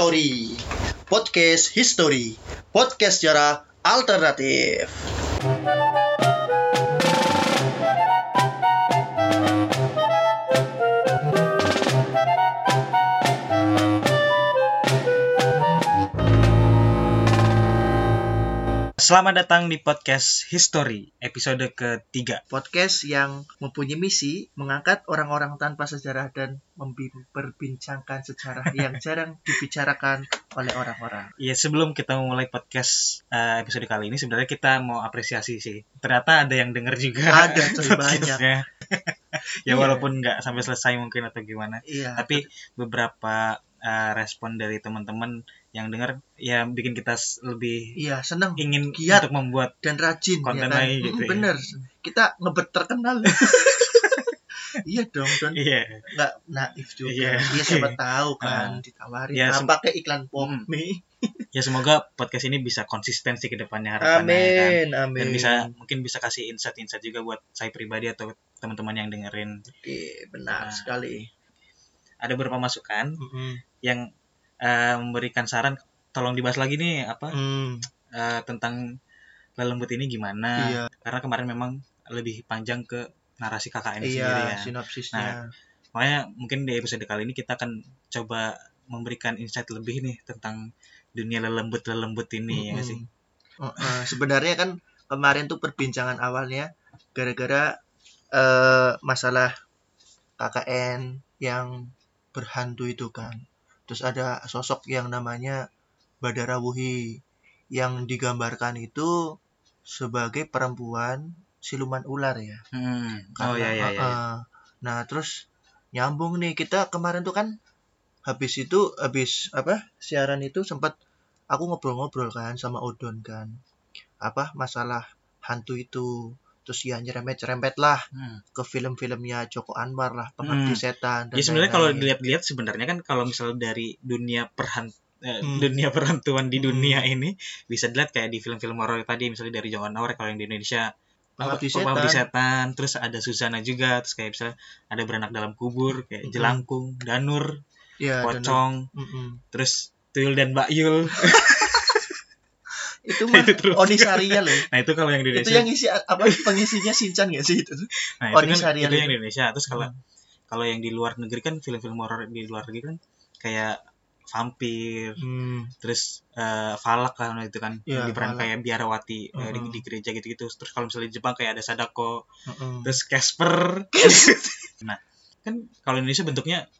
Story Podcast History. Podcast sejarah alternatif Selamat datang di podcast History episode ketiga. Podcast yang mempunyai misi mengangkat orang-orang tanpa sejarah dan memperbincangkan sejarah yang jarang dibicarakan oleh orang-orang. Ya sebelum kita mulai podcast eh, episode kali ini sebenarnya kita mau apresiasi sih. Ternyata ada yang denger juga. Ada, banyak. ya Iya. walaupun nggak sampai selesai mungkin atau gimana. Iya. Tapi beberapa eh, respon dari teman-teman yang denger ya bikin kita lebih Iya, seneng ingin Giat. untuk membuat dan rajin Konten ya kan? lagi gitu Mm, ya. Bener. Kita ngebet terkenal. iya dong, Don. iya Nggak naif juga. Iya. Iya, siapa tahu kan Ah. ditawarin. Ya, sem- pakai iklan pop Mm. mie. ya semoga podcast ini bisa konsisten sih ke depannya harapannya ya kan. Amin, amin. dan bisa mungkin bisa kasih insight-insight juga buat saya pribadi atau teman-teman yang dengerin Oke, benar Nah. sekali. ada beberapa masukan Mm-mm. yang eh, memberikan saran tolong dibahas lagi nih apa Hmm, eh, tentang lelembut ini gimana iya, karena kemarin memang lebih panjang ke narasi KKN sendiri iya, ya sinopsisnya. makanya mungkin di episode kali ini kita akan coba memberikan insight lebih nih tentang dunia lelembut lelembut ini ya nggak sih Mm-mm. Uh-uh. Sebenarnya kan kemarin tuh perbincangan awalnya gara-gara eh, masalah KKN yang berhantu itu kan. Terus ada sosok yang namanya Badara Wuhi yang digambarkan itu sebagai perempuan siluman ular ya. Hmm. Karena, oh ya ya ya uh-uh. Nah, terus nyambung nih kita kemarin tuh kan habis itu habis apa siaran itu sempat aku ngobrol-ngobrol kan sama Odon kan. Apa masalah hantu itu terus ya nyerempet-nyerempet lah Hmm. ke film-filmnya Joko Anwar lah pengabdi Hmm. setan dan Ya sebenarnya kalau dilihat-lihat sebenarnya kan kalau misalnya dari dunia perhan eh, Hmm. dunia perhantuan di Hmm. dunia ini bisa dilihat kayak di film-film horor tadi misalnya dari Joko Anwar kalau yang di Indonesia Pengabdi Setan. setan terus ada Susana juga terus kayak misalnya ada beranak dalam kubur kayak Hmm. jelangkung danur ya, dan- pocong Mm-mm. terus tuyul dan Mbak Yul itu mah Itu terus. Oni Saria loh nah itu kalau yang di itu Indonesia yang isi apa pengisinya Sinchan ya sih itu nah itu Oni kan itu yang itu. di Indonesia terus kalau Hmm. kalau yang di luar negeri kan film-film horor di luar negeri kan kayak vampir Hmm. terus eh, falak kan itu kan yang diperan Falak. kayak biarawati eh, di, Mm-mm. di gereja gitu-gitu terus kalau misalnya di Jepang kayak ada sadako Mm-mm. terus Casper nah kan kalau Indonesia bentuknya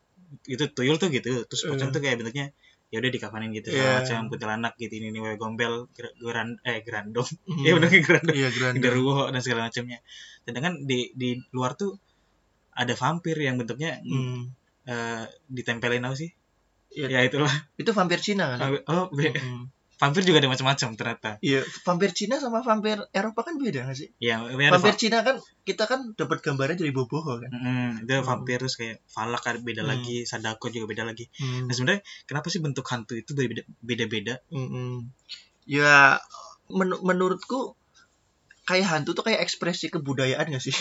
itu tuyul tuh gitu terus pocong Iya. tuh kayak bentuknya ya udah dikafanin gitu Iya. segala macam kuntilanak gitu ini nih gombel ger- geran eh gerandong Mm. ya udah gerandong iya Grande genderuwo dan segala macamnya sedangkan di di luar tuh ada vampir yang bentuknya Hmm. eh, ditempelin apa sih Iya. ya itulah itu vampir Cina kan oh be- Mm. Vampir juga ada macam-macam ternyata Iya, vampir Cina sama vampir Eropa kan beda nggak sih? ya ada Vampir Cina kan kita kan dapat gambarnya dari boboho kan. Mm, itu Hmm. vampir terus kayak falak ada beda Hmm. lagi sadako juga beda lagi Hmm. nah sebenarnya kenapa sih bentuk hantu itu beda beda Mm-mm. Ya men- menurutku kayak hantu tuh kayak ekspresi kebudayaan nggak sih?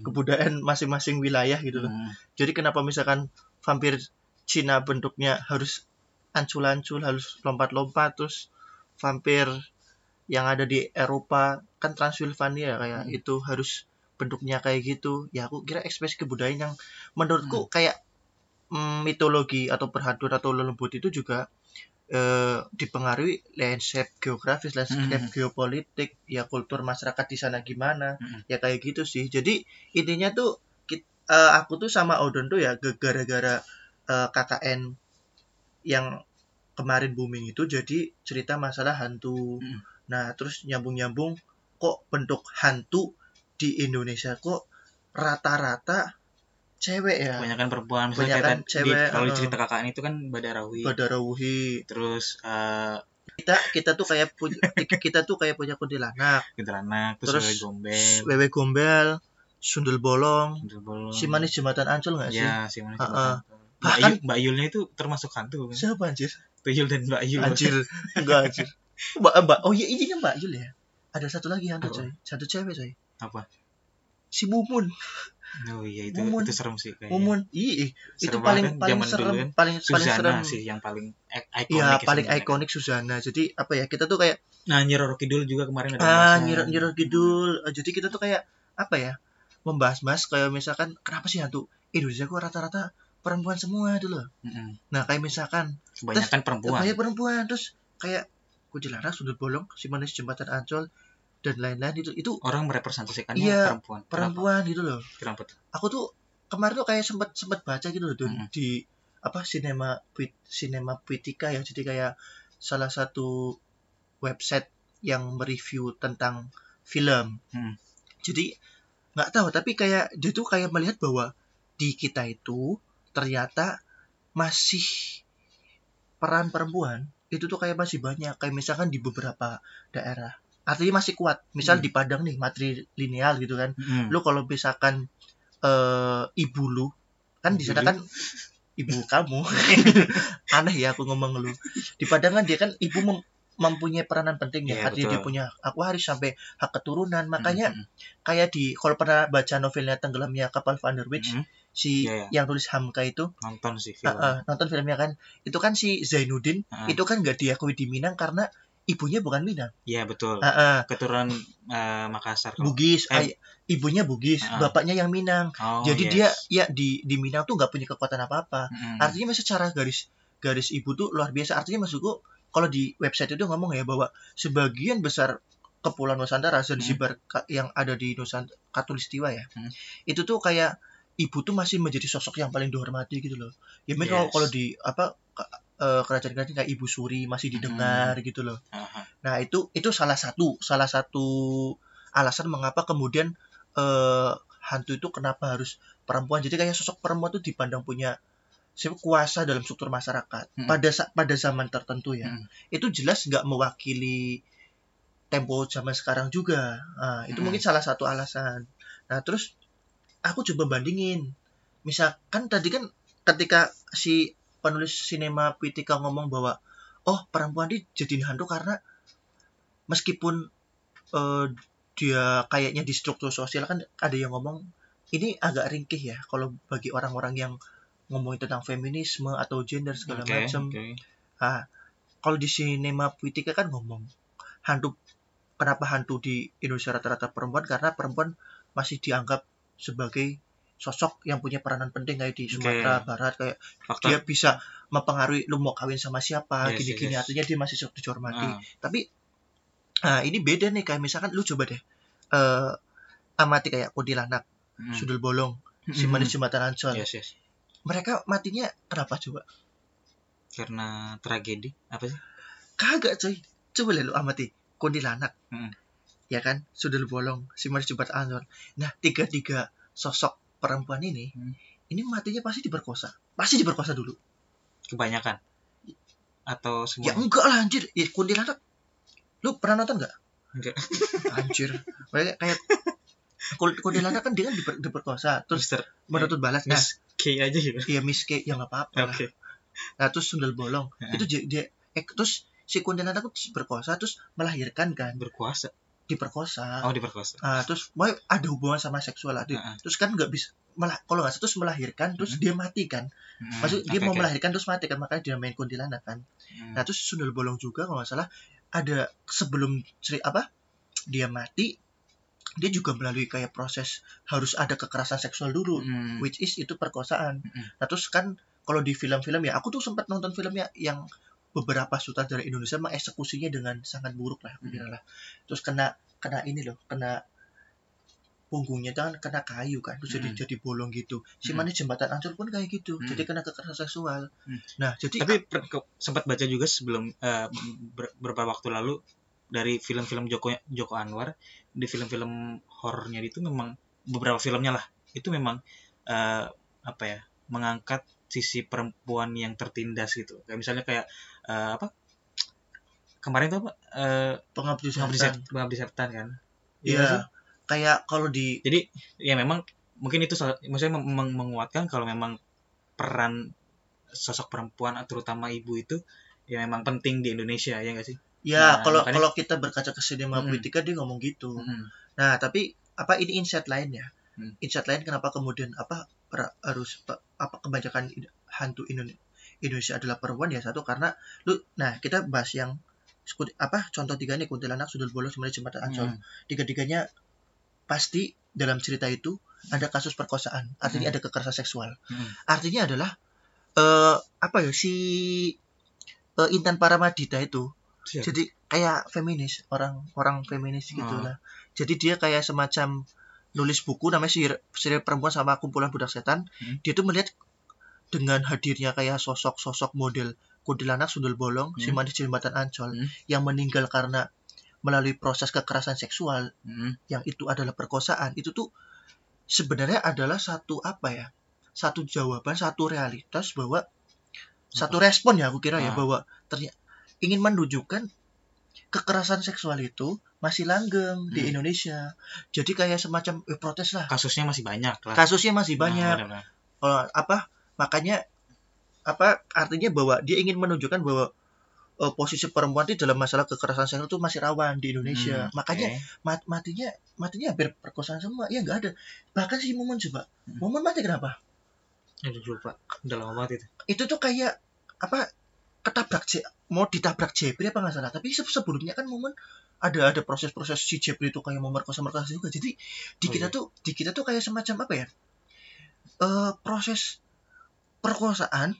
Kebudayaan masing-masing wilayah gitu loh. Hmm. Jadi kenapa misalkan vampir Cina bentuknya harus ancul-ancul, harus lompat-lompat terus vampir yang ada di Eropa kan Transylvania kayak Hmm. itu harus bentuknya kayak gitu. Ya aku kira ekspresi kebudayaan yang menurutku kayak mm, mitologi atau perhantuan atau lelembut itu juga eh, dipengaruhi landscape geografis, landscape Hmm. geopolitik, ya kultur masyarakat di sana gimana, Hmm. ya kayak gitu sih. Jadi intinya tuh kit- eh, aku tuh sama Odon tuh ya gara-gara eh, KKN yang kemarin booming itu jadi cerita masalah hantu. Mm. Nah, terus nyambung-nyambung kok bentuk hantu di Indonesia kok rata-rata cewek ya. kebanyakan perempuan kayak Kebanyakan tadi- cewek, di- kalau uh. cerita KKN itu kan Badarawi Badarawuhi. terus eh Kita kita tuh kayak punya kita tuh kayak punya kuntilanak, kuntilanak terus, Terus, wewe gombel wewe gombel, sundel bolong, sundel bolong. si manis jembatan Ancol nggak sih? ya si manis jembatan. Mbak, Bahkan- Yul, Mbak Yulnya itu termasuk hantu kan? Siapa anjir? Tuyul dan Mbak Yul. Anjir, enggak anjir. Mbak, mbak, oh iya ini Mbak Yul ya. Ada satu lagi hantu coy, satu cewek coy. Apa? Si Mumun. oh iya itu Mumun. itu serem sih kayaknya Mumun ih itu Serem paling paling zaman dulu serem kan. paling paling Susana serem sih yang paling ik- ikonik Iya, ya paling ikonik Susana. Jadi apa ya? Kita tuh kayak nah Nyi Roro Kidul juga kemarin ada ah nyirok nyirok kidul. Eh, Jadi kita tuh kayak apa ya? Membahas-bahas kayak misalkan kenapa sih hantu Indonesia kok rata-rata perempuan semua itu loh. Mm-mm. Nah, kayak misalkan kebanyakan perempuan banyak perempuan terus kayak kuntilanak sudut bolong si manis jembatan ancol dan lain-lain itu itu orang merepresentasikannya Iya, perempuan Kenapa? perempuan gitu loh. kenapa tuh Aku tuh kemarin tuh kayak sempat sempat baca gitu loh Mm-mm. di apa sinema sinema Puitika ya jadi kayak salah satu website yang mereview tentang film. Mm. Jadi nggak tahu tapi kayak dia tuh kayak melihat bahwa di kita itu ternyata masih peran perempuan itu tuh kayak masih banyak. Kayak misalkan di beberapa daerah. Artinya masih kuat. Misal Hmm. di Padang nih matrilineal gitu kan. Mm-mm. lu kalau misalkan eh ibu lu kan di Ibu sana kan ibu kamu. Aneh ya aku ngomong lu. Di Padang kan dia kan ibu mem- mempunyai peranan penting ya. Iya, artinya dia punya aku harus sampai hak keturunan. Makanya Mm-mm. kayak di kalau pernah baca novelnya tenggelamnya kapal Van der Witch Mm-mm. Si Iya, iya. yang tulis Hamka itu nonton sih uh, film uh, nonton filmnya kan itu kan si Zainuddin Ah. itu kan nggak diakui di Minang karena ibunya bukan Minang Iya betul uh, uh, keturunan eh, Makassar kalau- Bugis Eh. ay- ibunya Bugis Ah. bapaknya yang Minang Oh, jadi yes. dia ya di di Minang tuh nggak punya kekuatan apa apa Mm-mm. artinya masih secara garis garis ibu tuh luar biasa artinya maksudku kalau di website itu ngomong ya bahwa sebagian besar kepulauan Nusantara Zanzibar ka- yang ada di Nusantara Katulistiwa ya Hmm. itu tuh kayak ibu tuh masih menjadi sosok yang paling dihormati gitu loh ya mungkin kalau Yes. kalau di apa eh, kerajaan-kerajaan kayak Ibu Suri masih didengar gitu loh Aha. Nah, itu itu salah satu salah satu alasan mengapa kemudian eh, hantu itu kenapa harus perempuan. Jadi kayak sosok perempuan itu dipandang punya siapa kuasa dalam struktur masyarakat Mm-mm. pada pada zaman tertentu ya. Mm. Itu jelas nggak mewakili tempo zaman sekarang juga. Nah, itu Mm. mungkin salah satu alasan. Nah, terus aku coba bandingin. Misalkan tadi kan ketika si penulis sinema Pitika ngomong bahwa oh perempuan ini jadi hantu karena meskipun eh, dia kayaknya di struktur sosial kan ada yang ngomong ini agak ringkih ya kalau bagi orang-orang yang ngomongin tentang feminisme atau gender segala Oke, macam. oke. Ah, kalau di sinema Puitika kan ngomong hantu kenapa hantu di Indonesia rata-rata perempuan karena perempuan masih dianggap sebagai sosok yang punya peranan penting kayak di Sumatera Oke. Barat kayak fakta dia bisa mempengaruhi lu mau kawin sama siapa gini-gini yes, yes. artinya dia masih sok dihormati Ah, tapi ah, ini beda nih kayak misalkan lu coba deh eh amati kayak kuntilanak mm. sudul bolong si Mm-mm. manis jembatan ancol yes yes mereka matinya kenapa coba karena tragedi apa sih kagak coy coba deh lu amati kuntilanak Mm. Ya kan? Sudul bolong si manis jembatan ancol nah tiga tiga sosok perempuan ini Hmm. ini matinya pasti diperkosa. Pasti diperkosa dulu. Kebanyakan? Atau ya semua enggak lah anjir. Ya kuntilanak. Lu pernah nonton nggak Enggak. anjir. Kayak kul- kuntilanak kan dia kan diper- diperkosa. Terus Mister. menuntut balas. Nah K aja ya iya miss K. Ya nggak apa-apa lah. oke. Nah terus sundel bolong. Itu dia, dia eh, terus si kuntilanak itu berkosa terus melahirkan kan. Berkuasa diperkosa oh diperkosa Ah, terus mau ada hubungan sama seksual ada Heeh. terus kan nggak bisa malah kalau nggak terus melahirkan terus Mhm. dia mati kan Mm, maksud dia mau oke. melahirkan terus mati kan makanya dia main kuntilanak kan Mm. Nah terus sundel bolong juga kalau nggak salah ada sebelum ceri apa dia mati dia juga melalui kayak proses harus ada kekerasan seksual dulu Mm. which is itu perkosaan. Mm-mm. Nah terus kan kalau di film-film ya aku tuh sempat nonton filmnya yang beberapa sutradara Indonesia mengeksekusinya dengan sangat buruk lah Mm. kira lah. Terus kena kena ini loh kena punggungnya kan kena kayu kan terus jadi Mm. jadi bolong gitu. Si Mm. manis jembatan ancur pun kayak gitu. Mm. Jadi kena kekerasan seksual. Mm. Nah jadi tapi per- ke- sempat baca juga sebelum ber- beberapa waktu lalu dari film-film Joko Joko Anwar di film-film horornya itu memang beberapa filmnya lah itu memang eh, apa ya mengangkat sisi perempuan yang tertindas gitu kayak misalnya kayak eh, apa kemarin tuh apa eh pengabdi setan. Set- pengabdi setan kan Iya. Sih? kayak kalau di jadi ya memang mungkin itu maksudnya meng- meng- menguatkan kalau memang peran sosok perempuan terutama ibu itu ya memang penting di Indonesia ya nggak sih ya Nah, kalau makanya- kalau kita berkaca ke sinema Mm-mm. politika dia ngomong gitu. Mm-mm. Nah, tapi apa ini insight lainnya? Hmm. insight lain kenapa kemudian apa harus pa- apa kebanyakan hantu Indo- Indonesia adalah perempuan ya satu karena lu nah kita bahas yang apa contoh tiga nih kuntilanak sudut bolong semuanya jembatan ancol Hmm. tiga-tiganya pasti dalam cerita itu ada kasus perkosaan artinya Hmm. ada kekerasan seksual Hmm. artinya adalah eh apa ya si eh, Intan Paramadita itu Siap. jadi kayak feminis orang orang feminis gitu Oh. lah jadi dia kayak semacam nulis buku namanya sihir, sihir perempuan sama kumpulan budak setan Hmm. dia tuh melihat dengan hadirnya kayak sosok-sosok model kuntilanak sundul bolong si Hmm. manis jembatan ancol Hmm. yang meninggal karena melalui proses kekerasan seksual Hmm. yang itu adalah perkosaan itu tuh sebenarnya adalah satu apa ya satu jawaban satu realitas bahwa satu respon ya aku kira ya Ah. bahwa ternyata ingin menunjukkan kekerasan seksual itu masih langgeng di Hmm. Indonesia jadi kayak semacam eh, protes lah kasusnya masih banyak lah kasusnya masih Nah, banyak benar-benar. Eh, apa makanya apa artinya bahwa dia ingin menunjukkan bahwa eh, posisi perempuan di dalam masalah kekerasan seksual itu masih rawan di Indonesia. Hmm, makanya oke. mat- matinya matinya hampir perkosaan semua. Ya nggak ada. Bahkan si Momon coba. Hmm. Momon mati kenapa? Aduh lupa. Udah lama banget itu. Itu tuh kayak apa ketabrak je, mau ditabrak Jepri apa nggak salah. Tapi se- sebelumnya kan Momon ada ada proses-proses si Jepri itu kayak mau merkosa merkosa juga. Jadi di Oh, kita iya. tuh di kita tuh kayak semacam apa ya? Eh proses perkosaan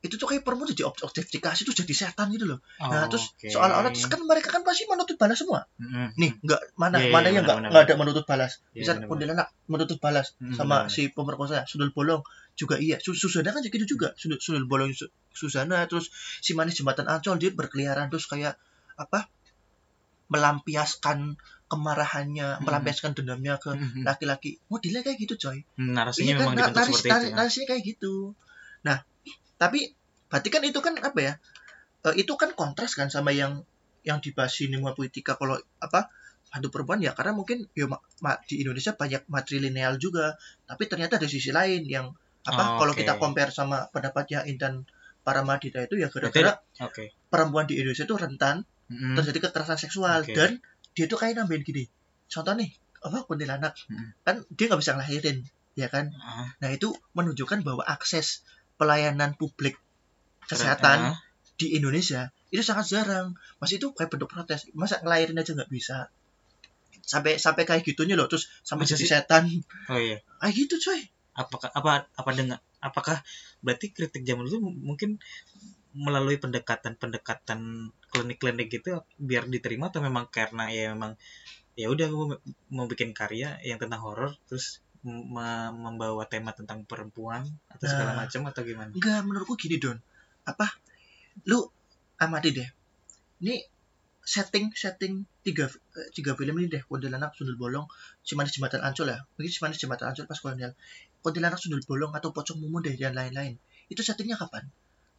itu tuh kayak perempuan jadi objek objektifikasi tuh jadi setan gitu loh. Nah Oh, terus oke. soal-soal terus kan mereka kan pasti menuntut balas semua. Mm-mm. nih nggak mana Iya, iya, mana yang nggak ada menuntut balas. Iya, misal benar-benar. kuntilanak menuntut balas Mm, sama si pemerkosa sundul bolong juga iya. Su- Susana kan gitu juga. Sundul, sundul bolong Su- Susana terus si manis jembatan Ancol dia berkeliaran terus kayak apa melampiaskan kemarahannya Hmm. melampiaskan dendamnya ke Mm-mm. laki-laki modelnya kayak gitu coy narasinya iya kan memang na- dibentuk seperti itu ya. narasinya kayak gitu nah tapi berarti kan itu kan apa ya Eh, itu kan kontras kan sama yang yang dibahas di Nemo Poetika kalau apa hantu perempuan ya karena mungkin ya ma- ma- di Indonesia banyak matrilineal juga tapi ternyata ada sisi lain yang apa Oh, kalau kita compare sama pendapatnya Intan Paramadita itu ya gara-gara oke perempuan di Indonesia itu rentan Mm-mm. terjadi kekerasan seksual Oke. dan dia tuh kayak nambahin gini contoh nih apa kuntilanak? Hmm. kan dia nggak bisa ngelahirin ya kan? Ah, nah itu menunjukkan bahwa akses pelayanan publik kesehatan ah, di Indonesia itu sangat jarang. Masih itu kayak bentuk protes. Masa ngelahirin aja nggak bisa? Sampai sampai kayak gitunya loh terus sampai jadi sih? setan. Oh iya. Kayak gitu coy. Apakah apa apa dengan apakah berarti kritik zaman dulu mungkin melalui pendekatan-pendekatan klinik-klinik gitu biar diterima atau memang karena ya memang ya udah gue mau bikin karya yang tentang horor terus me- membawa tema tentang perempuan atau segala Nah. macam atau gimana? Enggak, menurutku gini Don. Apa? Lu amati deh. Ini setting setting tiga eh, tiga film ini deh. Kuntilanak, Sundul Bolong, Si Manis Jembatan Ancol ya. Mungkin Si Manis Jembatan Ancol pas kolonial. Kuntilanak, Sundul Bolong atau Pocong Mumun deh dan lain-lain. Itu settingnya kapan?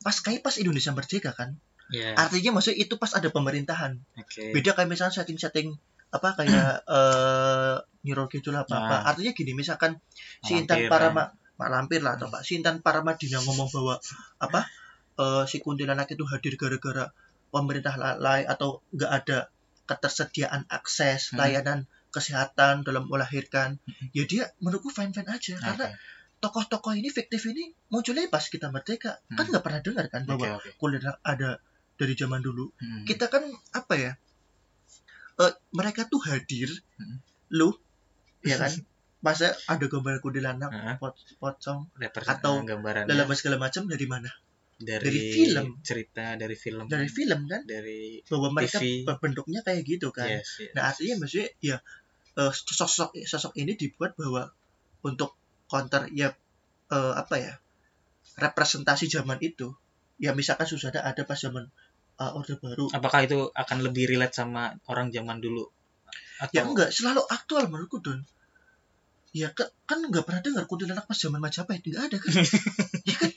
Pas kayak pas Indonesia merdeka kan. Ya, Artinya maksudnya itu pas ada pemerintahan. oke. Beda kayak misalnya setting-setting apa kayak eh Nyirol gitu lah apa apa. Nah. Artinya gini misalkan si Intan kan? Parama Mak Lampir lah atau Pak si Intan Paramadina ngomong bahwa apa eh, si kuntilanak itu hadir gara-gara pemerintah lalai atau nggak ada ketersediaan akses Hmm. layanan kesehatan dalam melahirkan ya dia menurutku fine fine aja Oke, karena tokoh-tokoh ini fiktif ini munculnya pas kita merdeka kan Hmm. nggak pernah dengar kan bahwa oke. kuntilanak ada dari zaman dulu Hmm. kita kan apa ya eh, mereka tuh hadir Hmm. lu ya kan masa ada gambar kuntilanak pot pocong Repres- atau gambarannya dalam segala macam dari mana dari, dari film. cerita dari film dari film kan dari bahwa mereka TV. bentuknya kayak gitu kan yes, yes. nah artinya maksudnya ya eh, sosok sosok ini dibuat bahwa untuk counter ya eh, apa ya representasi zaman itu ya misalkan Susana ada pas zaman eh, orde baru. Apakah itu akan lebih relate sama orang zaman dulu? Atau ya enggak selalu aktual menurutku don. Ya kan kan nggak pernah dengar kuntilanak pas zaman Majapahit nggak ada kan? Ya kan?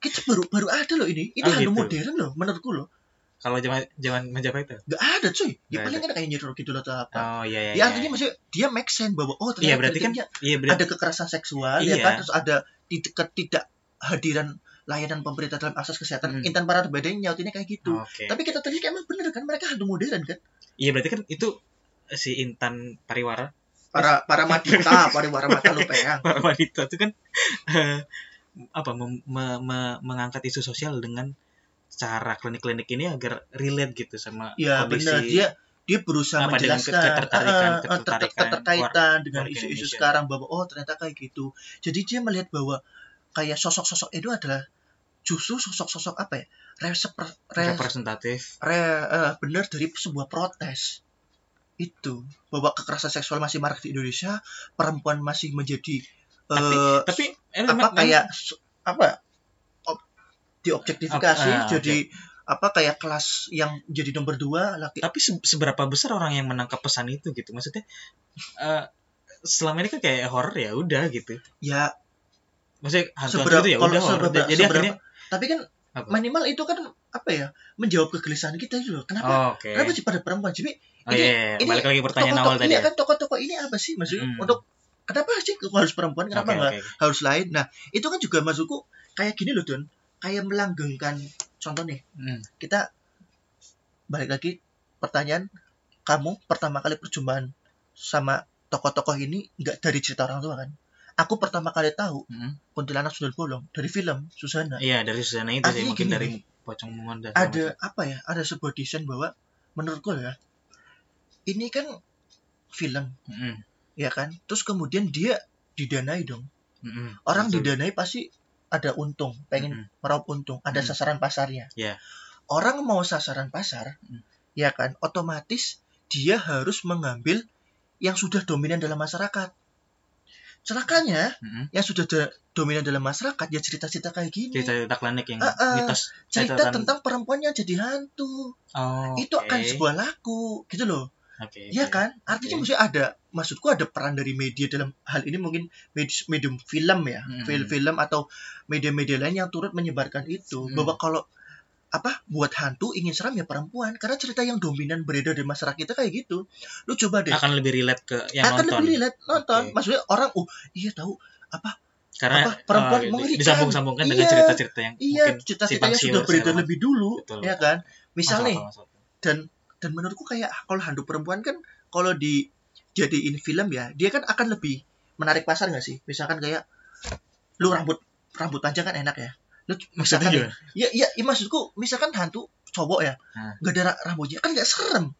Kita baru baru ada loh ini. Ini Oh, hantu gitu. modern loh menurutku loh kalau zaman zaman Majapahit itu? Nggak ada cuy. Ya Nggak paling kan kayak nyeror gitu atau apa. Oh iya iya ya artinya maksudnya dia make sense bahwa oh ternyata iya berarti kan iya berarti ada kekerasan seksual ya Iya. kan? Terus ada tidak tidak hadiran layanan pemerintah dalam akses kesehatan Hmm. intan para bedanya nyautinya kayak gitu. Oke. Tapi kita telisik emang bener kan mereka hantu modern kan? Iya berarti kan itu si Intan Pariwara. Para para madita para para mata peang para wanita itu kan eh, apa mem- me- me- mengangkat isu sosial dengan cara klinik-klinik ini agar relate gitu sama ya kondisi benar dia dia berusaha Apa, dengan menjelaskan ketertarikan- ah, ah, ter- ketertarikan keterkaitan dengan isu-isu sekarang bahwa oh ternyata kayak gitu. Jadi dia melihat bahwa kayak sosok-sosok itu adalah justru sosok-sosok apa ya resep- re- representatif. re- eh, benar dari sebuah protes. Itu bahwa kekerasan seksual masih marak di Indonesia perempuan masih menjadi Tapi- eh, tapi eh, apa kayak apa diobjektifikasi Ah, oke. jadi apa kayak kelas yang jadi nomor dua laki tapi se- seberapa besar orang yang menangkap pesan itu gitu? Maksudnya eh, selama ini kan kayak horror ya udah gitu. Ya. Maksudnya hantu seberapa itu ya udah horror seberapa, jadi seberapa- akhirnya tapi kan Apa? minimal itu kan apa ya menjawab kegelisahan kita loh. Kenapa oh, oke. kenapa sih pada perempuan? Jadi oh, ini- iya, iya. ini balik lagi pertanyaan tokoh-tokoh awal tadi iya ya. kan tokoh-tokoh ini apa sih? Maksudnya Mm. untuk kenapa sih harus perempuan? Kenapa Oke, nggak oke. harus lain? Nah itu kan juga maksudku kayak gini loh Don kayak melanggengkan contoh nih Hmm. kita balik lagi pertanyaan kamu pertama kali perjumpaan sama tokoh-tokoh ini nggak dari cerita orang tua kan aku pertama kali tahu Hmm. kuntilanak sundel bolong dari film Susana iya dari Susana itu sih mungkin gini dari pocong mungon dan ada apa ya ada sebuah desain bahwa menurutku ya ini kan film Hmm. ya kan terus kemudian dia didanai dong Hmm. orang Betul. didanai pasti ada untung pengen Hmm. meraup untung ada Mm. sasaran pasarnya Ya. orang mau sasaran pasar Mm. ya kan otomatis dia harus mengambil yang sudah dominan dalam masyarakat celakanya Hmm. yang sudah da- dominan dalam masyarakat ya cerita-cerita kayak gini cerita-cerita klinik yang Ah, ah. mitos cerita catatan- tentang perempuan yang jadi hantu oh, itu oke. akan sebuah laku gitu loh Oke, Iya oke. kan artinya Oke. maksudnya ada maksudku ada peran dari media dalam hal ini mungkin med- medium film ya Hmm. film-film atau media-media lain yang turut menyebarkan itu Hmm. bahwa kalau apa buat hantu ingin seram ya perempuan karena cerita yang dominan beredar di masyarakat kita kayak gitu lu coba deh akan lebih relate ke yang akan nonton lebih relate nonton Oke. maksudnya orang oh iya tahu apa karena apa, perempuan eh, mengerikan. disambung-sambungkan dengan Iya. cerita-cerita yang iya mungkin cerita-cerita yang sudah beredar lebih dulu Betul, ya kan misalnya masuk dan dan menurutku kayak kalau hantu perempuan kan kalau di jadiin film ya dia kan akan lebih menarik pasar nggak sih? Misalkan kayak lu rambut rambut panjang kan enak ya? Lu Maksudnya misalkan gimana? ya ya, ya maksudku misalkan hantu cowok ya nggak ada ra- rambutnya kan nggak serem.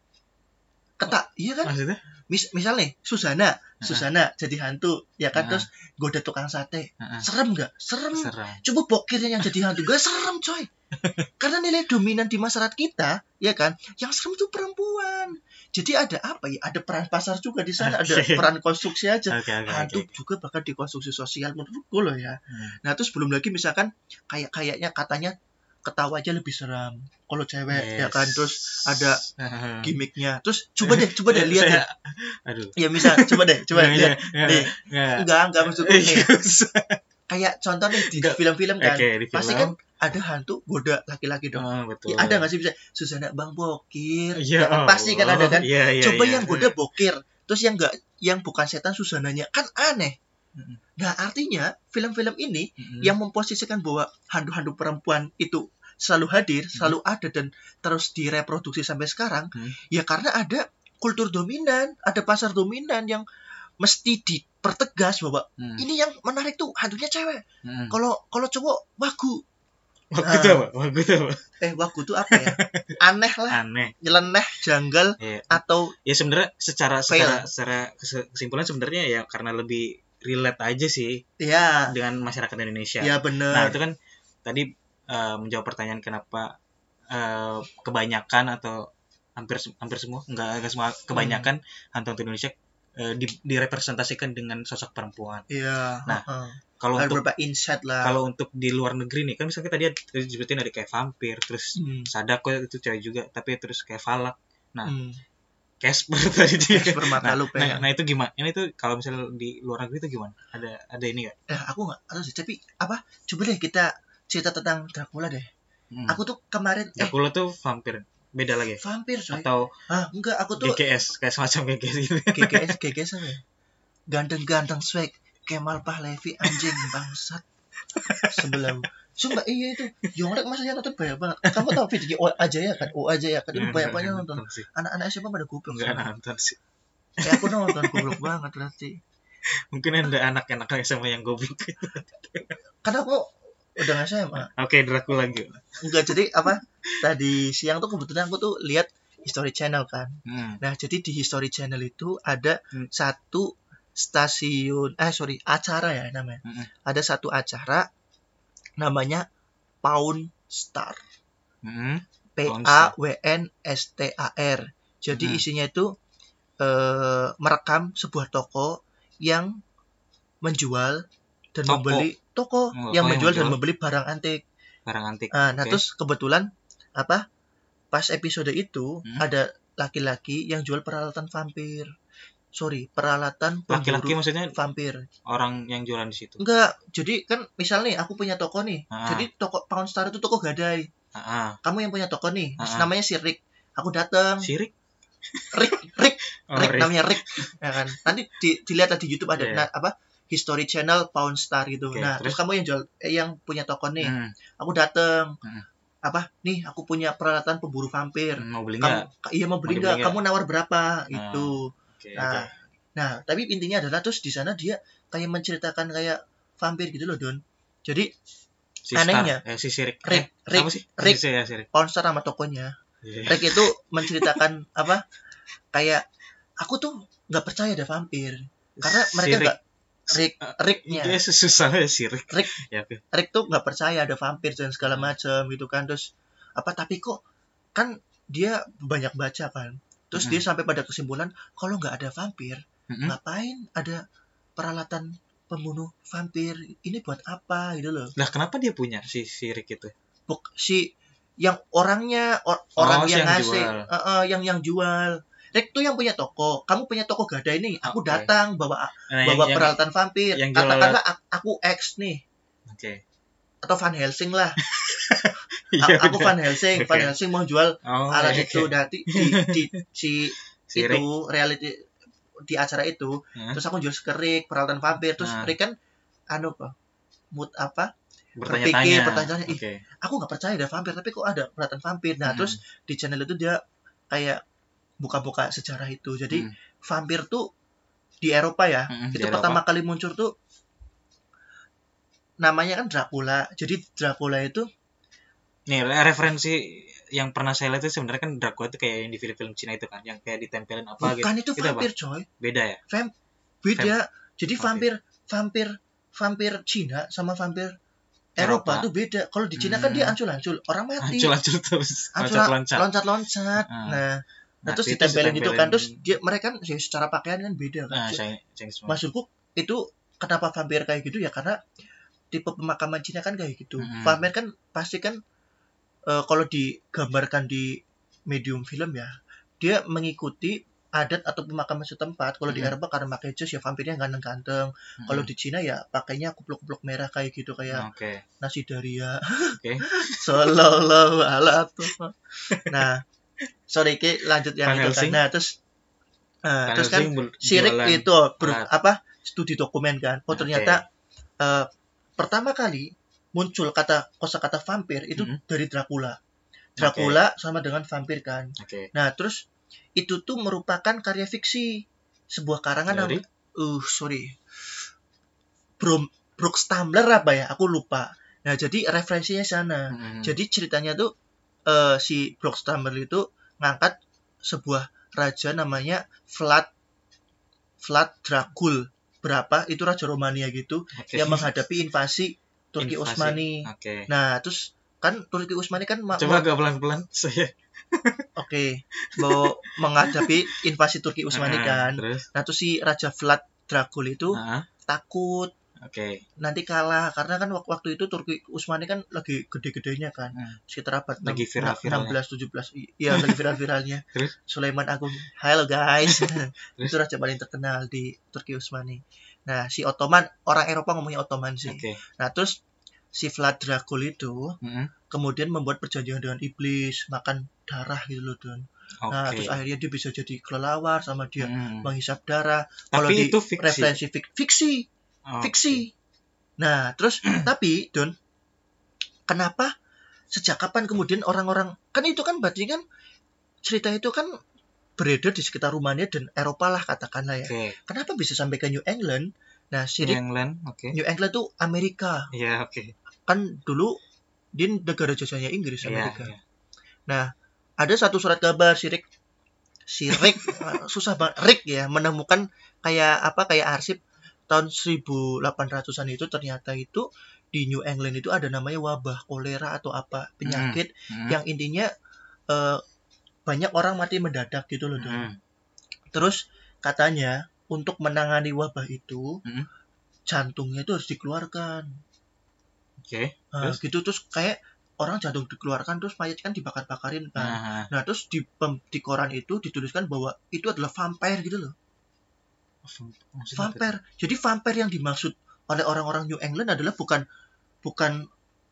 Ketak iya kan? Maksudnya Mis, misalnya Susana. Susana jadi hantu ya kan? Nah. terus goda tukang sate. Heeh. serem nggak? Serem. Serem. Coba bokirnya yang jadi hantu. Gak serem coy. Karena nilai dominan di masyarakat kita ya kan? Yang serem itu perempuan. Jadi ada apa ya? Ada peran pasar juga di sana. Ada peran konstruksi aja. Oke oke hantu oke juga bahkan di konstruksi sosial menurutku loh ya. Hmm. nah terus belum lagi misalkan kayak kayaknya katanya ketawa aja lebih seram kalau cewek ya kan Yes. terus ada gimmicknya terus coba deh coba deh lihat Saya- aduh ya misal coba deh coba Nggak, lihat nggak, nih. nggak. enggak enggak maksudku nih Iya. kayak contoh nih di Enggak. film-film kan Oke, di film. pasti kan ada hantu goda laki-laki dong Oh, betul. Ya, ada nggak sih bisa Susana Bang Bokir? Iya, Ya kan? pasti kan ada kan. Iya, iya, Coba iya. yang goda Bokir, terus yang nggak yang bukan setan Susananya kan aneh. Nah artinya film-film ini Mm-mm. yang memposisikan bahwa hantu-hantu perempuan itu selalu hadir, selalu ada dan terus direproduksi sampai sekarang, Hmm. ya karena ada kultur dominan, ada pasar dominan yang mesti dipertegas bahwa Hmm. ini yang menarik tuh hantunya cewek. Hmm. Kalau kalau cowok wagu, Waktu itu apa? Waktu itu apa? eh wagu tuh apa ya? Aneh lah, Aneh. nyeleneh, janggal Iya. atau Ya sebenarnya secara Fail. secara secara kes- kesimpulan sebenarnya ya karena lebih relate aja sih ya dengan masyarakat Indonesia. ya Nah, bener itu kan tadi eh, menjawab pertanyaan kenapa eh, kebanyakan atau hampir hampir semua enggak enggak semua kebanyakan hantu-hantu Indonesia eh, di- direpresentasikan dengan sosok perempuan. Iya. Nah, heeh. Kalau ada untuk insight lah. kalau untuk di luar negeri nih kan misalnya tadi disebutin ada kayak vampir terus Hmm, sadako itu cewek juga tapi terus kayak falak nah hmm. Casper tadi Casper mata nah, lu nah, pengen. nah itu gimana ini tuh kalau misalnya di luar negeri itu gimana ada ada ini gak Eh, aku nggak tahu sih. Tapi apa? Coba deh kita cerita tentang Dracula deh. hmm. Aku tuh kemarin eh Dracula tuh vampir beda lagi. Vampir coy. atau Ah, enggak, aku tuh GGS kayak semacam GGS gitu. GGS GGS apa ya? Ganteng-ganteng swag. Kemal Pahlevi anjing bangsat. Sebelah Sumpah iya itu. Yonglek masa yang nonton banyak banget. Kamu tahu videonya O aja ya kan? O aja ya kan? Itu banyak banyak nonton. sih. Anak-anak SMA pada goblok enggak nonton sih. Eh aku nonton goblok banget berarti. Mungkin ada anak-anak SMA yang goblok. karena aku udah nggak SMA Oke, Dracula lagi. enggak jadi apa tadi siang tuh kebetulan aku tuh lihat History Channel kan Hmm. nah jadi di History Channel itu ada Hmm. satu stasiun eh sorry acara ya namanya Mm-mm. ada satu acara namanya Pound Star Hmm. P A W N S T A R jadi Hmm. isinya itu eh, merekam sebuah toko yang menjual dan Toko? membeli toko Oh, yang oh, yang menjual dan membeli barang antik Barang antik. Nah, nah Oke. terus kebetulan apa? Pas episode itu Hmm. ada laki-laki yang jual peralatan vampir. Sorry, peralatan Laki-laki maksudnya vampir. orang yang jualan di situ. Enggak, jadi kan misal nih aku punya toko nih. Ah. Jadi toko Pound Star itu toko gadai. Ah, ah. Kamu yang punya toko nih, Ah. namanya si Rick. Aku datang, Sirik. Rick, Rick, Oh, Rick Rick. namanya Rick. Ya kan? Nanti di- dilihat di YouTube ada Iya. na- apa? History Channel Pound Star gitu. Oke, nah, terus? terus kamu yang jual eh, yang punya toko nih. Hmm. Aku datang. Hmm. Apa? Nih, aku punya peralatan pemburu vampir. Mau beli nggak? iya mau beli Mau nggak kamu nawar berapa itu Oke, nah oke. nah tapi intinya adalah terus di sana dia kayak menceritakan kayak vampir gitu loh don jadi Si anehnya, Star, eh, si Sirik. Rick, eh, Rick? Rick. Si, ya, Sirik. Pornstar sama tokonya Iya. Rick itu menceritakan apa kayak aku tuh nggak percaya ada vampir karena mereka nggak Rick Eh, Ricknya Iya, susah ya Sirik. Rick. Ya, oke. Rick tuh nggak percaya ada vampir dan segala Hmm. macam gitu kan terus apa tapi kok kan dia banyak baca kan terus Hmm. dia sampai pada kesimpulan kalau nggak ada vampir Mm-mm. ngapain ada peralatan pembunuh vampir ini buat apa gitu loh Lah, kenapa dia punya si Sirik itu? Buk, si yang orangnya or- Oh, orang si yang yang ngasih eh, eh, yang yang jual Rick tuh yang punya toko kamu punya toko gadai nih aku Oke. datang bawa Nah, bawa yang, yang, peralatan vampir yang katakanlah aku X nih Oke. atau Van Helsing lah Iya, A- aku. Van Helsing Oke. Van Helsing mau jual Oh, alat oke. itu nanti di, di si Sirik. itu reality di acara itu Hah? terus aku jual skerik peralatan vampir terus Nah. Rick kan anu apa mood apa bertanya-tanya. berpikir, pertanyaan, ih, Oke. aku nggak percaya ada vampir tapi kok ada peralatan vampir nah Hmm. terus di channel itu dia kayak buka-buka sejarah itu jadi Hmm. vampir tuh di Eropa ya Mm-mm, di itu Eropa. pertama kali muncul tuh namanya kan Dracula jadi Dracula itu Nih, referensi yang pernah saya lihat itu sebenarnya kan Dracula itu kayak yang di film-film Cina itu kan, yang kayak ditempelin apa gitu. bukan itu Itu vampir coy Beda ya? beda jadi Oke. vampir vampir vampir Cina sama vampir Eropa, Eropa. tuh beda kalau di Cina kan dia Hmm. ancul-ancul orang mati Ancur-ancur terus, Ancul- loncat-loncat. loncat-loncat Ah. nah Nah, terus itu ditempelin gitu kan terus dia mereka kan secara pakaian kan beda kan Nah, maksudku itu kenapa vampir kayak gitu ya? Karena tipe pemakaman Cina kan kayak gitu. Mm-mm. vampir kan pasti kan eh, kalau digambarkan di medium film ya dia mengikuti adat atau pemakaman setempat. Kalau di Mm-mm. Eropa karena pakai jas ya vampirnya ganteng-ganteng. Kalau di Cina ya pakainya kupluk-kupluk merah kayak gitu kayak Oke. nasi daria. Oke. Sallallahu alaihi Nah, sorry Ki, lanjut yang Van itu kan. Helsing. Nah, terus nah, Van terus kan Helsing Sirik itu ber, alat. apa? studi dokumen kan. Oh, ternyata eh, pertama kali muncul kata kosakata vampir itu Mhm. dari Dracula. Dracula sama dengan vampir kan. Oke. Nah, terus itu tuh merupakan karya fiksi sebuah karangan Dari? nama uh sorry. Brom Brooks Tumbler apa ya? Aku lupa. Nah, jadi referensinya sana. Hmm. Jadi ceritanya tuh eh, si Brock Stammer itu ngangkat sebuah raja namanya Vlad Vlad Dracul. Berapa? Itu raja Romania gitu Oke. yang menghadapi invasi Turki Invasi. Utsmani. Oke. Nah, terus kan Turki Utsmani kan Coba agak pelan-pelan saya. oke mau menghadapi invasi Turki Utsmani Ah, kan. Terus. Nah, terus si raja Vlad Dracul itu Ah, takut Oke. nanti kalah karena kan wak- waktu itu Turki Utsmani kan lagi gede-gedenya kan Hmm. sekitar abad Lagi viral-viralnya. 16 17 iya lagi viral-viralnya Terus? Sulaiman Agung halo guys itu raja paling terkenal di Turki Utsmani nah si Ottoman orang Eropa ngomongnya Ottoman sih Oke. nah terus si Vlad Dracul itu Mm-mm. kemudian membuat perjanjian dengan iblis makan darah gitu loh Don nah Oke. terus akhirnya dia bisa jadi kelelawar sama dia Mm. menghisap darah kalau di Tapi itu fiksi. referensi fik- fiksi Oh, fiksi. Nah, terus tapi Don, kenapa sejak kapan kemudian orang-orang kan itu kan berarti kan cerita itu kan beredar di sekitar Rumania dan Eropa lah katakanlah ya. Oke. Kenapa bisa sampai ke New England? Nah, New sirik England, oke. New England tuh Amerika. Iya, oke. Kan dulu dia negara jasanya Inggris Iya, Amerika. iya. Nah, ada satu surat kabar sirik sirik susah banget Rick ya menemukan kayak apa kayak arsip tahun 1800-an itu ternyata itu di New England itu ada namanya wabah kolera atau apa penyakit Hmm, yang intinya eh, banyak orang mati mendadak gitu loh hmm. Terus katanya untuk menangani wabah itu Hmm. jantungnya itu harus dikeluarkan. Oke. Nah, Terus? gitu terus kayak orang jantung dikeluarkan terus mayat kan dibakar-bakarin kan. Nah, Nah, terus di di koran itu dituliskan bahwa itu adalah vampire gitu loh. Vampire. Jadi vampire yang dimaksud oleh orang-orang New England adalah bukan bukan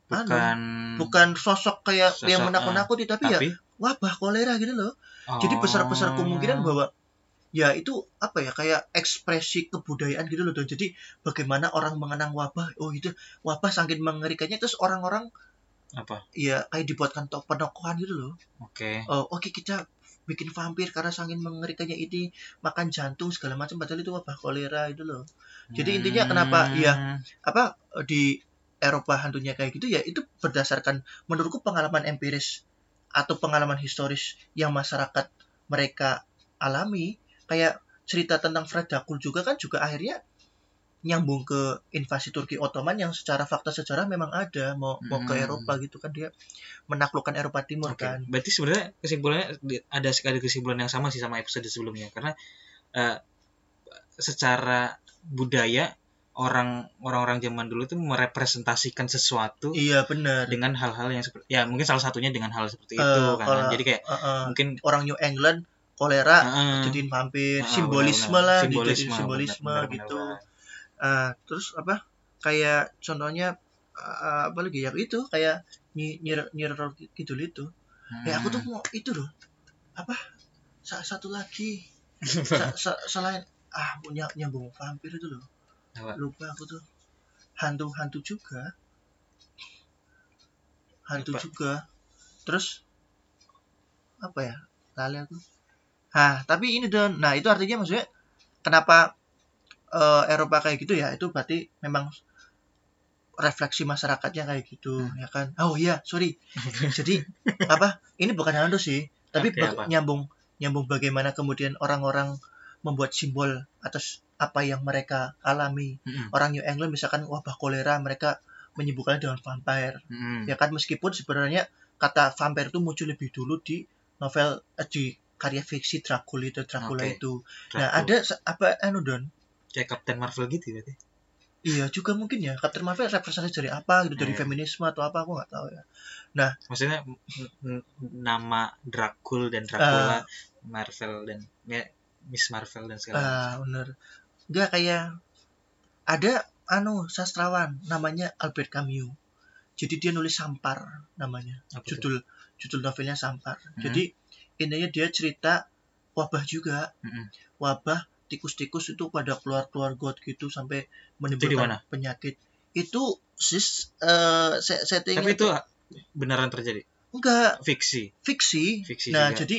anu, bukan bukan sosok kayak Sosok, yang ah. menakut-nakuti tapi, ya tapi wabah kolera gitu loh. Jadi besar-besar kemungkinan Oh. bahwa ya itu apa ya kayak ekspresi kebudayaan gitu loh Don. Jadi bagaimana orang mengenang wabah, oh itu wabah saking mengerikannya terus orang-orang apa? ya kayak dibuatkan tok penokohan gitu loh. Oke. Oh, oke kita bikin vampir karena saking mengerikannya ini makan jantung segala macam padahal itu wabah kolera itu loh. Jadi intinya kenapa, ya, Apa di Eropa hantunya kayak gitu ya itu berdasarkan menurutku pengalaman empiris atau pengalaman historis yang masyarakat mereka alami kayak cerita tentang Fred Dracul juga kan juga akhirnya nyambung ke invasi Turki Ottoman yang secara fakta sejarah memang ada mau mau ke Hmm. Eropa gitu kan dia menaklukkan Eropa Timur Oke, kan berarti sebenarnya kesimpulannya ada ada kesimpulan yang sama sih sama episode sebelumnya karena eh, secara budaya orang orang-orang zaman dulu itu merepresentasikan sesuatu iya benar dengan hal-hal yang seperti ya mungkin salah satunya dengan hal seperti Eh, itu kan kalau- jadi kayak Eh, eh, mungkin orang New England kolera eh, jadiin vampir eh, simbolisme benar-benar. lah simbolisme dijadiin simbolisme benar-benar, gitu benar-benar. Ah, terus apa? Kayak contohnya ah, apa lagi? Ya itu kayak nyi- nyir nyir gitu itu. Ya aku tuh Hmm. mau itu loh. Apa? Sa- satu lagi. Sa- sa- selain ah punya nyambung vampir itu loh. Lupa aku tuh. Hantu hantu juga. Hantu Apa? juga. Terus apa ya? Lali aku. Ah tapi ini don. Nah itu artinya maksudnya kenapa eh, Eropa kayak gitu ya itu berarti memang refleksi masyarakatnya kayak gitu Hmm. ya kan oh iya sorry jadi apa ini bukan hantu sih tapi apa? nyambung nyambung bagaimana kemudian orang-orang membuat simbol atas apa yang mereka alami Mm-mm. orang New England misalkan wabah kolera mereka menyebutkannya dengan vampire Mm-mm. ya kan meskipun sebenarnya kata vampire itu muncul lebih dulu di novel eh, di karya fiksi Dracula itu Dracula Oke. itu nah Dracula. ada se- apa anu don kayak Captain Marvel gitu berarti iya juga mungkin ya Captain Marvel representasi dari apa gitu dari Iya. feminisme atau apa aku nggak tahu ya maksudnya n- n- nama Dracul dan Ah. Dracula Marvel dan ya, Miss Marvel dan segala macam. ah bener nggak kayak ada anu sastrawan namanya Albert Camus jadi dia nulis Sampar namanya Apa judul judul novelnya Sampar Hmm. jadi intinya dia cerita wabah juga Mm-mm. wabah tikus-tikus itu pada keluar-keluar got gitu sampai menimbulkan penyakit itu sis eh se- settingnya Tapi itu beneran terjadi. enggak Fiksi. fiksi Fiksi nah juga. jadi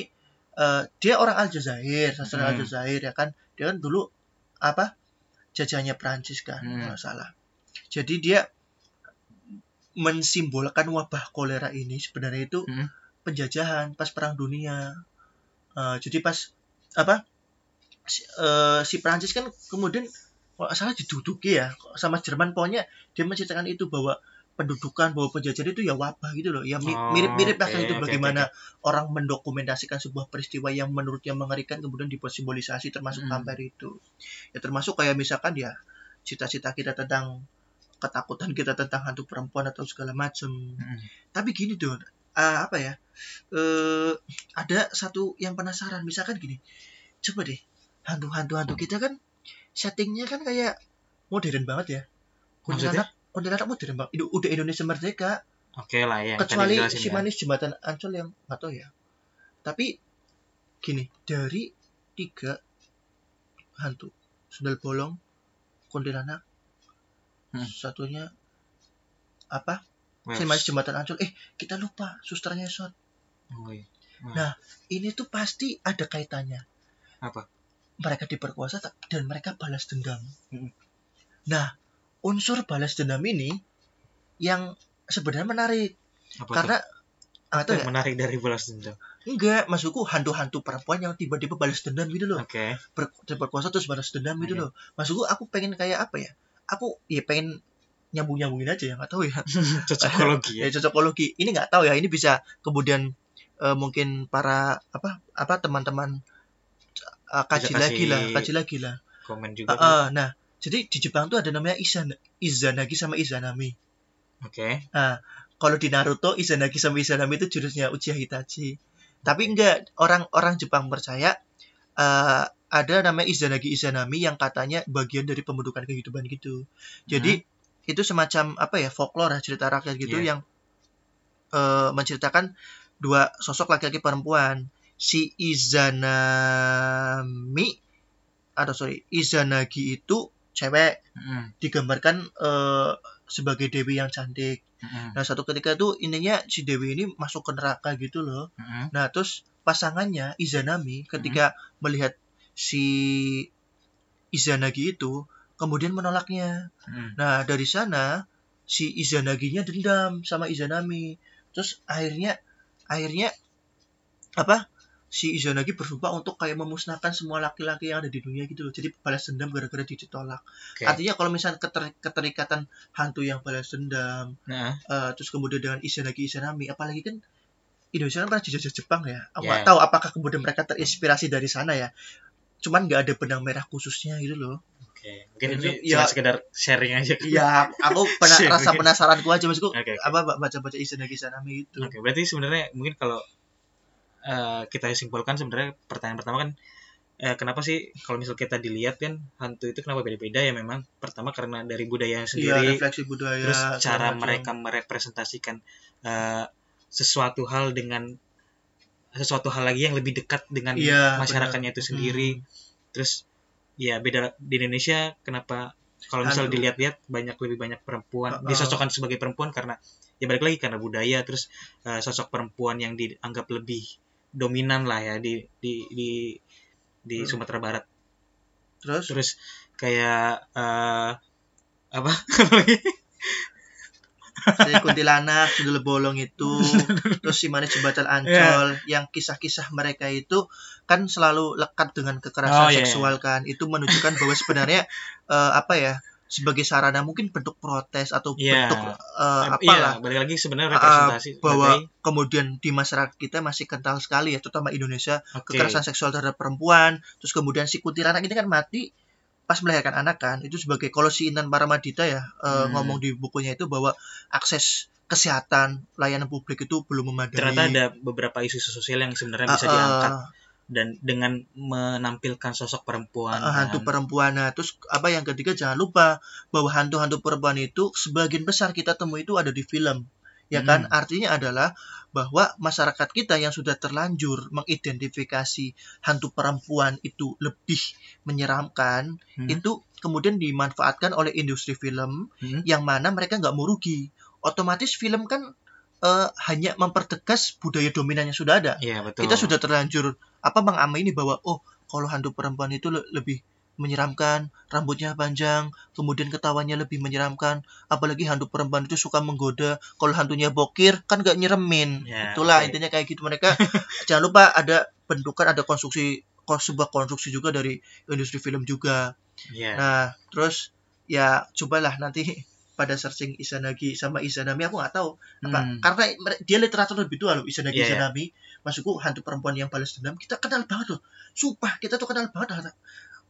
eh, dia orang Aljazair sastra Hmm. Aljazair ya kan dia kan dulu apa jajahnya Prancis kan Hmm. kalau nggak salah jadi dia mensimbolkan wabah kolera ini sebenarnya itu Hmm. penjajahan pas perang dunia Eh, jadi pas apa si, eh, si Prancis kan kemudian kalau salah diduduki ya sama Jerman. Pokoknya dia menceritakan itu bahwa pendudukan bahwa penjajahan itu ya wabah gitu loh. Ya Oh, mirip-mirip oke, kayak itu bagaimana orang mendokumentasikan sebuah peristiwa yang menurutnya mengerikan kemudian dibuat simbolisasi termasuk Hmm. itu. Ya termasuk kayak misalkan ya cita-cita kita tentang ketakutan kita tentang hantu perempuan atau segala macam Mm-mm. tapi gini don ah, apa ya eh ada satu yang penasaran. Misalkan gini coba deh hantu-hantu hantu kita kan settingnya kan kayak modern banget ya kuntilanak kuntilanak modern banget udah Indonesia merdeka Oke lah ya. kecuali si ya. manis jembatan Ancol yang nggak tahu ya tapi gini dari tiga hantu sundal bolong kuntilanak Hmm. satunya apa si manis jembatan Ancol eh kita lupa susternya shot oh, iya. Nah, ini tuh pasti ada kaitannya. Apa? Mereka diperkosa ta- dan mereka balas dendam. Hmm. Nah, unsur balas dendam ini yang sebenarnya menarik Apa karena tuh? ah, tuh yang ya, menarik dari balas dendam. enggak maksudku hantu-hantu perempuan yang tiba-tiba balas dendam gitu loh. Oke. Ber- diperkosa terus balas dendam gitu Oke. loh. Maksudku aku pengen kayak apa ya? Aku ya pengen nyambung-nyambungin aja ya, nggak tahu ya. Cocokologi ya. ya cocokologi ini nggak tahu ya ini bisa kemudian eh, mungkin para apa apa teman-teman eh, kaji Bisa lagi lah kaji lagi lah Komen juga. eh, nah jadi di Jepang tuh ada namanya Izan Izanagi sama Izanami Oke. kalau di Naruto Izanagi sama Izanami itu jurusnya Uchiha Itachi tapi enggak orang-orang Jepang percaya eh, ada namanya Izanagi Izanami yang katanya bagian dari pembentukan kehidupan gitu jadi itu semacam apa ya folklore cerita rakyat gitu Iya. yang eh, menceritakan dua sosok laki-laki perempuan si Izanami atau sorry Izanagi itu cewek Mm-mm. digambarkan eh, sebagai dewi yang cantik Mm-mm. nah satu ketika itu intinya si dewi ini masuk ke neraka gitu loh Mm-mm. nah terus pasangannya Izanami ketika melihat si Izanagi itu kemudian menolaknya Mm-mm. Nah, dari sana si Izanaginya dendam sama Izanami. Terus akhirnya akhirnya apa? Si Izanagi bersumpah untuk kayak memusnahkan semua laki-laki yang ada di dunia gitu loh. Jadi balas dendam gara-gara ditolak. Oke. Artinya kalau misalnya keter- keterikatan hantu yang balas dendam, Nah, eh, terus kemudian dengan Izanagi Izanami, apalagi kan Indonesia kan pernah dijajah Jepang ya. Aku nggak tahu apakah kemudian mereka terinspirasi dari sana ya. Cuman nggak ada benang merah khususnya gitu loh. oke. Mungkin Itu, ya- cuma sekedar sharing aja. Iya, aku pernah rasa penasaranku aja maksudku Oke, oke. apa baca-baca Izanagi Izanami itu. Oke, berarti sebenarnya mungkin kalau eh, kita simpulkan sebenarnya pertanyaan pertama kan eh, kenapa sih kalau misal kita dilihat kan hantu itu kenapa beda-beda ya memang pertama karena dari budaya Iya, sendiri refleksi budaya. terus cara macam. mereka merepresentasikan eh, sesuatu hal dengan sesuatu hal lagi yang lebih dekat dengan Iya, masyarakatnya itu sendiri Hmm. terus ya beda di Indonesia kenapa kalau misal dilihat-lihat banyak lebih banyak perempuan Uh-uh. disosokkan sebagai perempuan karena ya balik lagi karena budaya terus eh, sosok perempuan yang dianggap lebih dominan lah ya di di di di Hmm. Sumatera Barat Terus terus kayak eh apa si kuntilanak, sundel bolong itu, terus si manis jembatan Ancol, Iya. yang kisah-kisah mereka itu kan selalu lekat dengan kekerasan Oh, iya, seksual kan. Itu menunjukkan bahwa sebenarnya eh, apa ya? Sebagai sarana mungkin bentuk protes atau Iya. bentuk eh, iya apalah balik lagi sebenarnya Ah, representasi bahwa sebagai kemudian di masyarakat kita masih kental sekali ya terutama Indonesia oke. kekerasan seksual terhadap perempuan terus kemudian si kuntilanak ini kan mati pas melahirkan anak kan itu sebagai kalau si Intan Paramadita ya eh, Hmm. ngomong di bukunya itu bahwa akses kesehatan layanan publik itu belum memadai. Ternyata ada beberapa isu sosial yang sebenarnya bisa Ah, diangkat dan dengan menampilkan sosok perempuan kan. hantu perempuan nah terus apa yang ketiga jangan lupa bahwa hantu-hantu perempuan itu sebagian besar kita temui itu ada di film ya kan Hmm. artinya adalah bahwa masyarakat kita yang sudah terlanjur mengidentifikasi hantu perempuan itu lebih menyeramkan Hmm. itu kemudian dimanfaatkan oleh industri film Hmm. yang mana mereka nggak mau rugi otomatis film kan eh, hanya mempertegas budaya dominan yang sudah ada Iya betul. kita sudah terlanjur apa mengamini bahwa oh kalau hantu perempuan itu le- lebih menyeramkan rambutnya panjang kemudian ketawanya lebih menyeramkan apalagi hantu perempuan itu suka menggoda kalau hantunya bokir kan nggak nyeremin Ya, itulah oke. intinya kayak gitu mereka jangan lupa ada bentukan ada konstruksi sebuah konstruksi juga dari industri film juga Iya. Nah, terus ya cobalah nanti pada searching Izanagi sama Izanami aku nggak tahu apa Hmm. karena dia literatur lebih tua loh Izanagi Iya, iya. Izanami maksudku hantu perempuan yang balas dendam kita kenal banget loh sumpah kita tuh kenal banget hantu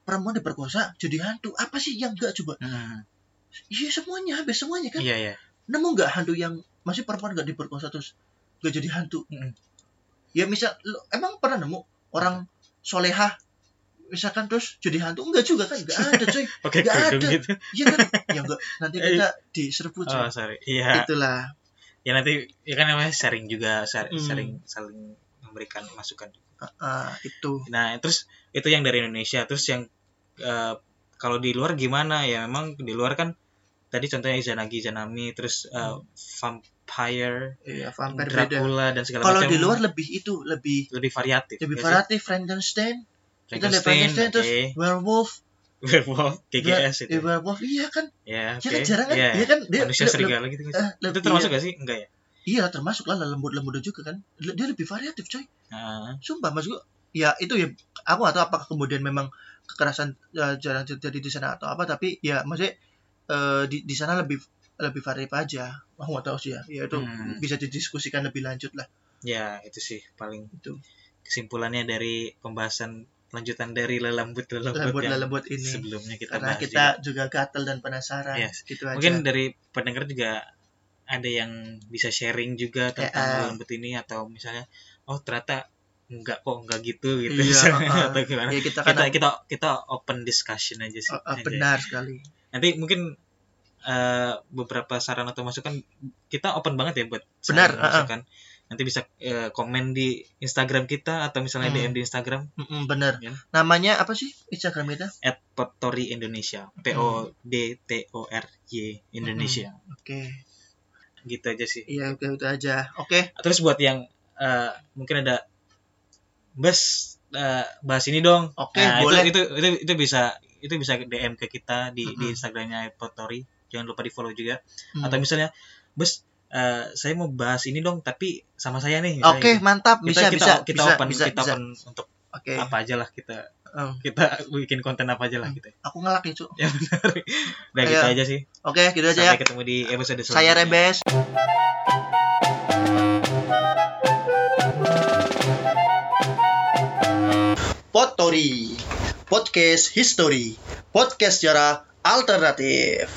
perempuan diperkosa jadi hantu apa sih yang enggak coba Hmm. iya semuanya habis semuanya kan Iya iya. nemu nggak hantu yang masih perempuan nggak diperkosa terus nggak jadi hantu Mm-mm. ya misal lo- emang pernah nemu orang solehah misalkan terus jadi hantu enggak juga kan enggak ada coy Oke Nggak kerudung ada. gitu. Iya kan? Ya enggak nanti kita diserbu Oh coy. sorry. Iya. Itulah. Ya nanti ya kan namanya sharing juga Hmm. sharing saling memberikan masukan. Ah, itu. Nah terus itu yang dari Indonesia terus yang eh, kalau di luar gimana ya memang di luar kan tadi contohnya Izanagi Izanami terus uh, vampire Iya, vampire beda. Dracula dan segala Kalau macam di luar lebih itu, lebih lebih variatif lebih sih? variatif Frankenstein. Kita lihat Frankenstein, Frankenstein terus werewolf, werewolf GGS Eh, itu werewolf iya kan? ya Iya oke kan jarang kan? Iya. Iya kan dia manusia serigala gitu sih? eh, itu termasuk gak sih enggak ya Iya termasuk lah lembut-lembut juga kan. Dia lebih variatif coy. Nah, Sumpah mas gua. Ya itu ya aku tahu apakah kemudian memang kekerasan eh, jarang terjadi di sana atau apa tapi ya maksudnya eh, di di sana lebih lebih variatif aja. Aku nggak tahu sih ya. Ya itu Hmm. bisa didiskusikan lebih lanjut lah ya itu sih paling itu. kesimpulannya dari pembahasan lanjutan dari lelembut lelembut Lembut yang lembut ini. sebelumnya kita Karena bahas kita juga. juga gatel dan penasaran. Yes. Gitu aja. mungkin dari pendengar juga ada yang bisa sharing juga tentang Eh, eh. lelembut ini atau misalnya oh ternyata enggak kok enggak gitu gitu Iya, misalnya, uh-uh. atau gimana ya kita kan kita kita kita open discussion aja sih uh, uh, aja. benar sekali. nanti mungkin eh, beberapa saran atau masukan kita open banget ya buat Benar, uh-uh. masukan nanti bisa eh, komen di Instagram kita atau misalnya Hmm. DM di Instagram Mm-mm, benar. Ya. Namanya apa sih Instagram kita? at Potori Indonesia P O D T O R Y Indonesia Oke. gitu aja sih Iya, oke itu aja. Oke. terus buat yang eh, mungkin ada bes eh, bahas ini dong Oke, Nah, itu- boleh. itu, itu itu bisa itu bisa DM ke kita di di Mm-mm. Instagramnya Potori jangan lupa di follow juga Hmm. atau misalnya bes eh, saya mau bahas ini dong tapi sama saya nih misalnya Oke, gitu. mantap. kita Bisa, kita bisa, kita bisa, open bisa, kita bisa. open untuk Oke. apa aja lah kita Oh, kita bikin konten apa aja lah Hmm. gitu aku ngelak Cuk. ya benar udah Ayo. gitu aja sih Oke, gitu aja ya. sampai ketemu di episode selanjutnya Saya Rebes. Potori. Podcast History. Podcast secara alternatif.